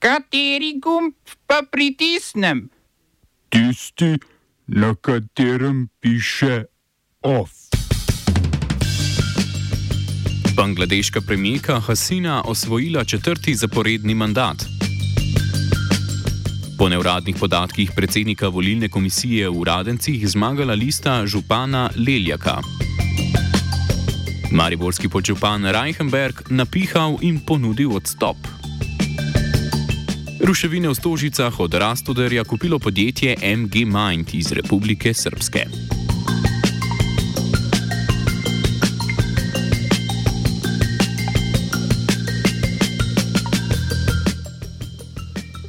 Kateri gumb pa pritisnem? Tisti, na katerem piše OF. Bangladeška premijeka Hasina osvojila četrti zaporedni mandat. Po neuradnih podatkih predsednika volilne komisije v Radencih zmagala lista župana Leljaka. Mariborski podžupan Reichenberg napihal in ponudil odstop. Ruševine v Stožicah od Rastoderja kupilo podjetje MG Mind iz Republike Srpske.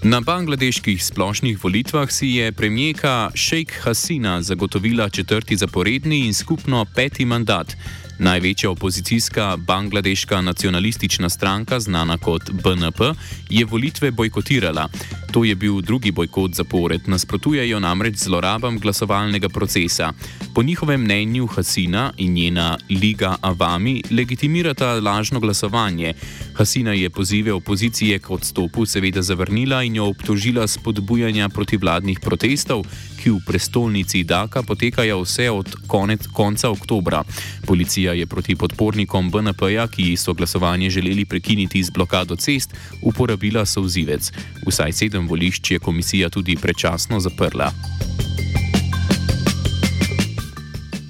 Na bangladeških splošnih volitvah si je premijeka Sheikh Hasina zagotovila četrti zaporedni in skupno peti mandat. Največja opozicijska bangladeška nacionalistična stranka, znana kot BNP, je volitve bojkotirala. To je bil drugi bojkot zapored, nasprotujejo namreč zlorabam glasovalnega procesa. Po njihovem mnenju Hasina in njena Liga Avami legitimirata lažno glasovanje. Hasina je pozive opozicije k odstopu seveda zavrnila in jo obtožila spodbujanja protivladnih protestov, ki v prestolnici Daka potekajo vse od konec, konca oktobra. Policija je proti podpornikom BNP-ja, ki so glasovanje želeli prekiniti z blokado cest, uporabila sozivec. Vsaj sedem volišč je komisija tudi prečasno zaprla.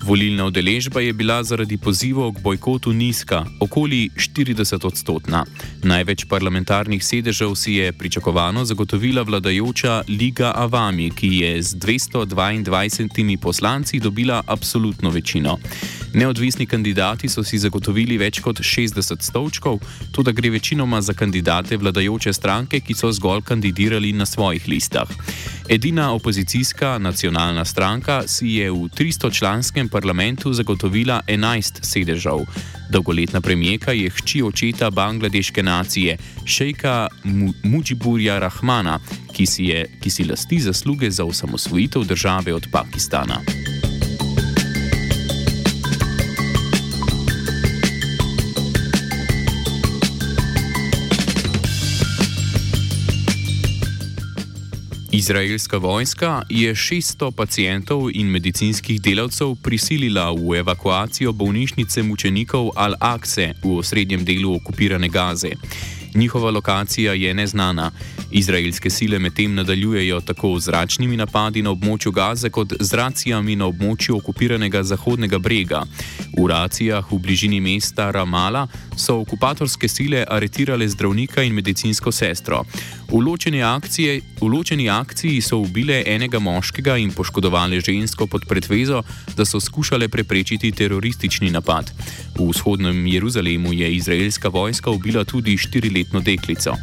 Volilna udeležba je bila zaradi pozivov k bojkotu nizka, okoli 40 odstotna. Največ parlamentarnih sedežev si je pričakovano zagotovila vladajoča Liga Avami, ki je z 222 poslanci dobila absolutno večino. Neodvisni kandidati so si zagotovili več kot 60 stolčkov, tudi gre večinoma za kandidate vladajoče stranke, ki so zgolj kandidirali na svojih listah. Edina opozicijska nacionalna stranka si je v 300-članskem parlamentu zagotovila 11 sedežev. Dolgoletna premijeka je hči očeta bangladeške nacije, šejka Mujiburja Rahmana, ki si, je, ki si lasti zasluge za osamosvojitev države od Pakistana. Izraelska vojska je 600 pacijentov in medicinskih delavcev prisilila v evakuacijo bolnišnice mučenikov Al-Aqse v osrednjem delu okupirane Gaze. Njihova lokacija je neznana. Izraelske sile medtem nadaljujejo tako z zračnimi napadi na območju Gaze kot z racijami na območju okupiranega Zahodnega brega. V racijah v bližini mesta Ramala so okupatorske sile aretirale zdravnika in medicinsko sestro. V ločeni, akcije, v ločeni akciji so ubile enega moškega in poškodovali žensko pod pretvezo, da so skušale preprečiti teroristični napad. V vzhodnem Jeruzalemu je izraelska vojska ubila tudi štiriletno deklico.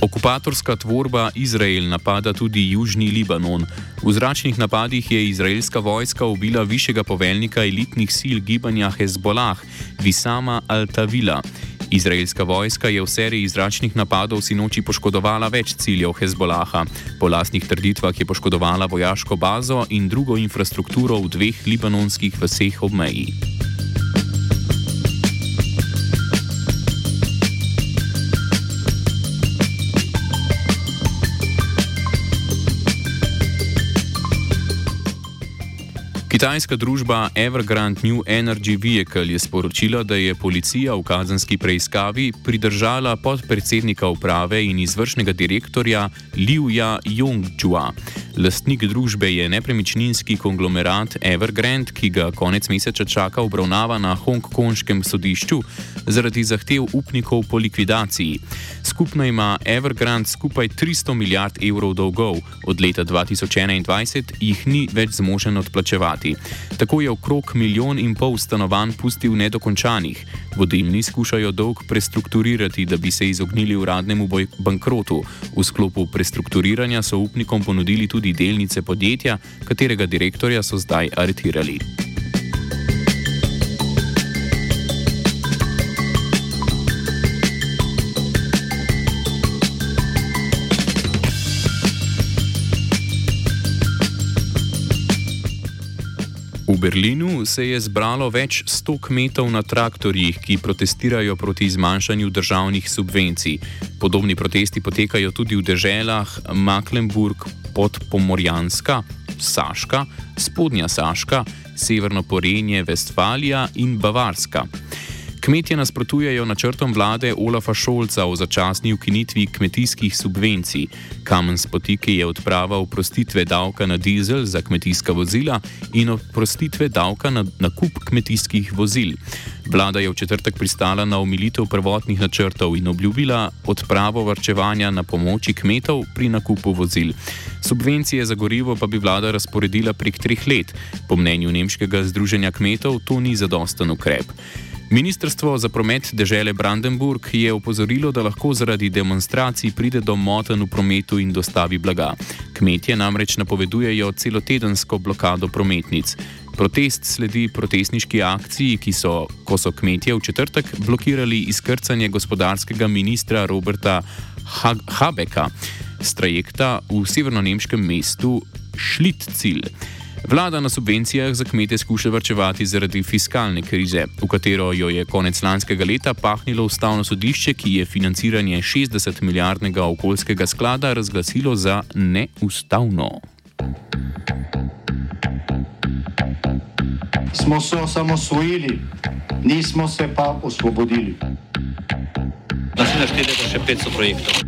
Okupatorska tvorba Izrael napada tudi južni Libanon. V zračnih napadih je izraelska vojska ubila višjega poveljnika elitnih sil gibanja Hezbollah, Visama Al-Tavila. Izraelska vojska je v seriji zračnih napadov sinoči poškodovala več ciljev Hezbolaha. Po lastnih trditvah je poškodovala vojaško bazo in drugo infrastrukturo v dveh libanonskih vseh ob meji. Kitajska družba Evergrande New Energy Vehicle je sporočila, da je policija v kazanski preiskavi pridržala podpredsednika uprave in izvršnega direktorja Liuja Yongjua. Lastnik družbe je nepremičninski konglomerat Evergrande, ki ga konec meseca čaka obravnava na hongkonškem sodišču zaradi zahtev upnikov po likvidaciji. Skupno ima Evergrande skupaj 300 milijard evrov dolgov, od leta 2021 jih ni več zmožen odplačevati. Tako je okrog milijon in pol stanovanj pustil nedokončanih. Vodilni skušajo dolg prestrukturirati, da bi se izognili uradnemu bankrotu. V sklopu prestrukturiranja so upnikom ponudili tudi delnice podjetja, katerega direktorja so zdaj aretirali. V Berlinu se je zbralo več sto kmetov na traktorjih, ki protestirajo proti zmanjšanju državnih subvencij. Podobni protesti potekajo tudi v deželah Mecklenburg, Podpomorjanska, Saška, Spodnja Saška, Severno Porenje, Vestfalija in Bavarska. Kmetje nasprotujejo načrtom vlade Olafa Šolca o začasni ukinitvi kmetijskih subvencij. Kamen spotike je odprava oprostitve davka na dizel za kmetijska vozila in oprostitve davka na nakup kmetijskih vozil. Vlada je v četrtek pristala na omilitev prvotnih načrtov in obljubila odpravo varčevanja na pomoči kmetov pri nakupu vozil. Subvencije za gorivo pa bi vlada razporedila prek treh let. Po mnenju Nemškega združenja kmetov to ni zadosten ukrep. Ministrstvo za promet dežele Brandenburg je opozorilo, da lahko zaradi demonstracij pride do motenj v prometu in dostavi blaga. Kmetje namreč napovedujejo celotedensko blokado prometnic. Protest sledi protestniški akciji, ki so, ko so kmetje v četrtek blokirali izkrcanje gospodarskega ministra Roberta Habeka z trajekta v severno-nemškem mestu Šlitcil. Vlada na subvencijah za kmete skuša vrčevati zaradi fiskalne krize, v katero jo je konec lanskega leta pahnilo ustavno sodišče, ki je financiranje 60 milijardnega okoljskega sklada razglasilo za neustavno. Smo se osamosvojili, nismo se pa osvobodili. Naslednje število je še 500 projektov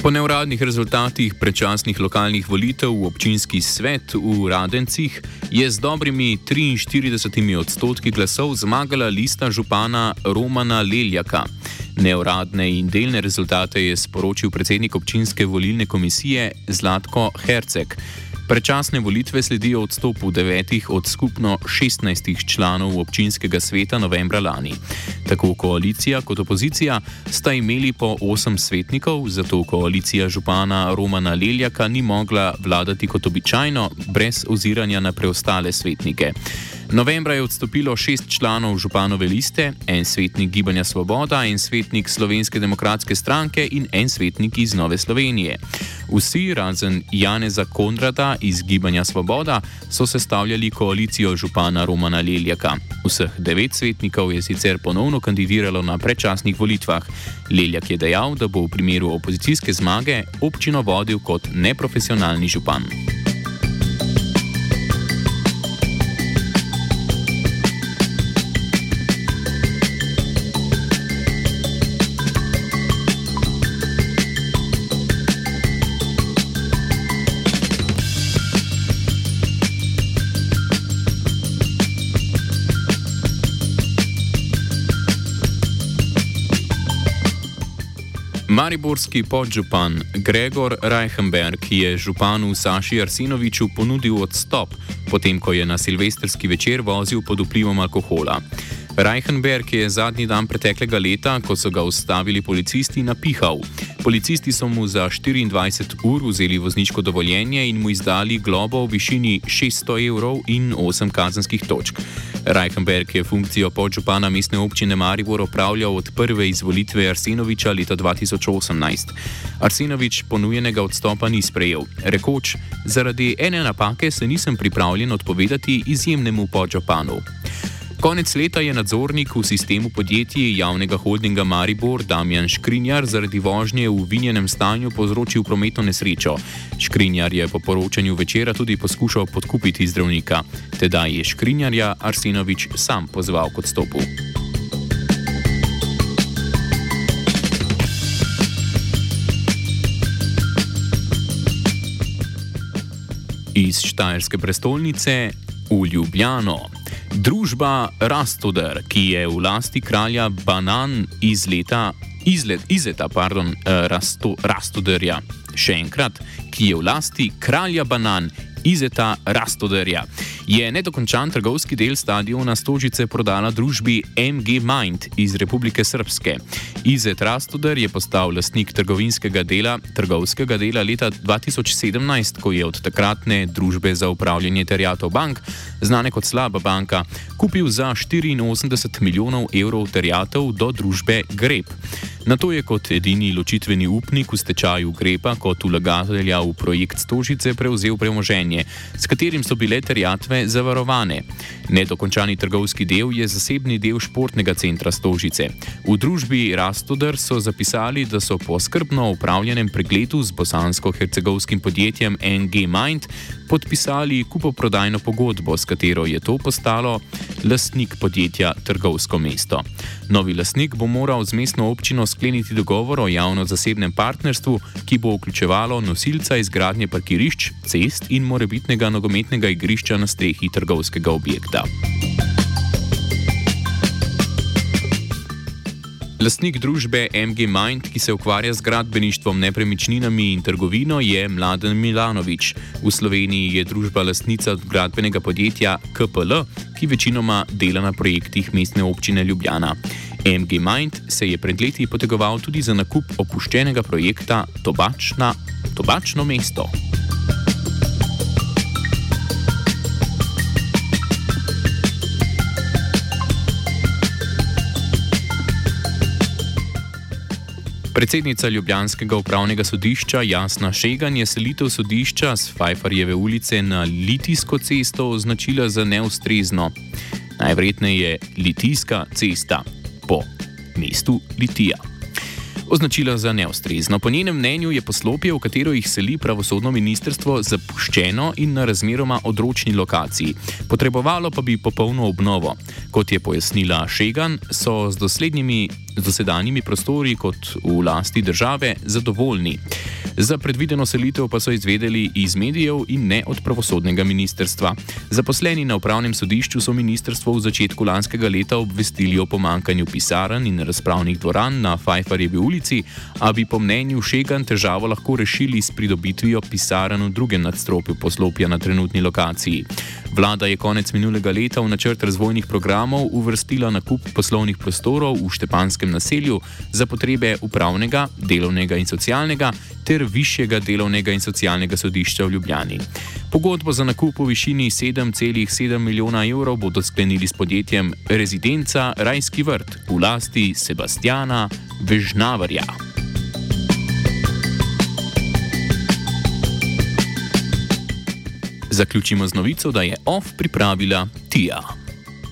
Po neuradnih rezultatih predčasnih lokalnih volitev v občinski svet v Radencih je z dobrimi 43 odstotki glasov zmagala lista župana Romana Leljaka. Neuradne in delne rezultate je sporočil predsednik občinske volilne komisije Zlatko Herceg. Prečasne volitve sledijo odstopu devetih od skupno 16 članov občinskega sveta novembra lani. Tako koalicija kot opozicija sta imeli po osem svetnikov, zato koalicija župana Romana Leljaka ni mogla vladati kot običajno, brez oziranja na preostale svetnike. Novembra je odstopilo šest članov županove liste, en svetnik Gibanja Svoboda, en svetnik Slovenske demokratske stranke in en svetnik iz Nove Slovenije. Vsi, razen Janeza Konrada iz Gibanja Svoboda, so sestavljali koalicijo župana Romana Leljaka. Vseh devet svetnikov je sicer ponovno kandidiralo na predčasnih volitvah. Leljak je dejal, da bo v primeru opozicijske zmage občino vodil kot neprofesionalni župan. Mariborski podžupan Gregor Reichenberg je županu Saši Arsenoviču ponudil odstop, potem ko je na silvestrski večer vozil pod vplivom alkohola. Reichenberg je zadnji dan preteklega leta, ko so ga ustavili policisti, napihal. Policisti so mu za 24 ur vzeli vozniško dovoljenje in mu izdali globo v višini 600 evrov in 8 kazenskih točk. Reichenberg je funkcijo podžupana mestne občine Maribor opravljal od prve izvolitve Arsenoviča leta 2018. Arsenovič ponujenega odstopa ni sprejel, rekoč: Zaradi ene napake se nisem pripravljen odpovedati izjemnemu podžupanu. Konec leta je nadzornik v sistemu podjetij javnega holdinga Maribor Damjan Škrinjar zaradi vožnje v vinjenem stanju povzročil prometno nesrečo. Škrinjar je po poročanju večera tudi poskušal podkupiti zdravnika. Tedaj je Škrinjarja Arsenovič sam pozval k odstopu. Iz Štajerske prestolnice v Ljubljano. Družba Rastoder, ki je v lasti kralja Banan iz leta izlet, izleta, pardon, eh, Rasto, Rastoderja. Še enkrat, ki je v lasti kralja Banan. Izeta Rastoderja je nedokončan trgovski del stadiona Stožice prodala družbi MG Mind iz Republike Srpske. Izet Rastoder je postal lastnik trgovinskega dela, trgovskega dela leta 2017, ko je od takratne družbe za upravljanje terjatov bank, znane kot slaba banka, kupil za 84 milijonov evrov terjatov do družbe Grep. Na to je kot edini ločitveni upnik v stečaju Grepa kot vlagatelja v projekt Stožice prevzel premoženje, s katerim so bile terjatve zavarovane. Nedokončani trgovski del je zasebni del športnega centra Stožice. V družbi Rastoder so zapisali, da so po skrbno upravljenem pregledu z bosansko-hercegovskim podjetjem NG Mind podpisali kupoprodajno pogodbo, s katero je to postalo lastnik podjetja Trgovsko mesto. Novi lastnik bo moral z mestno občino skleniti dogovor o javno-zasebnem partnerstvu, ki bo vključevalo nosilca izgradnje parkirišč, cest in morebitnega nogometnega igrišča na strehi trgovskega objekta. Lastnik družbe MG Mind, ki se ukvarja z gradbeništvom, nepremičninami in trgovino, je Mladen Milanovič. V Sloveniji je družba lastnica gradbenega podjetja KPL, ki večinoma dela na projektih mestne občine Ljubljana. MG Mind se je pred leti potegoval tudi za nakup opuščenega projekta Tobačna, Tobačno mesto. Predsednica Ljubljanskega upravnega sodišča Jasna Šegan je selitev sodišča z Fajfarjeve ulice na Litijsko cesto označila za neustrezno. Najverjetneje je Litijska cesta po mestu Litija. Označila za neustrezno. Po njenem mnenju je poslopje, v katero jih seli pravosodno ministrstvo, zapuščeno in na razmeroma odročni lokaciji. Potrebovalo pa bi popolno obnovo. Kot je pojasnila Šegan, so z doslednjimi dosedanjimi prostori kot v lasti države zadovoljni. Za predvideno selitev pa so izvedeli iz medijev in ne od pravosodnega ministrstva. Zaposleni na upravnem sodišču so ministrstvo v začetku lanskega leta obvestili o pomankanju pisarn in razpravnih dvoran na Fajfarjevi ulici, a bi po mnenju Šegan težavo lahko rešili s pridobitvijo pisarn v drugem nadstropju poslopja na trenutni lokaciji. Vlada je konec minulega leta v načrt razvojnih programov uvrstila nakup poslovnih prostorov v Štepanskem naselju za potrebe upravnega, delovnega in socialnega ter višjega delovnega in socialnega sodišča v Ljubljani. Pogodbo za nakup v višini 7,7 milijona evrov bodo sklenili s podjetjem Rezidenca Rajski vrt v lasti Sebastiana Vežnavarja. Zaključimo z novico, da je OF pripravila Tija.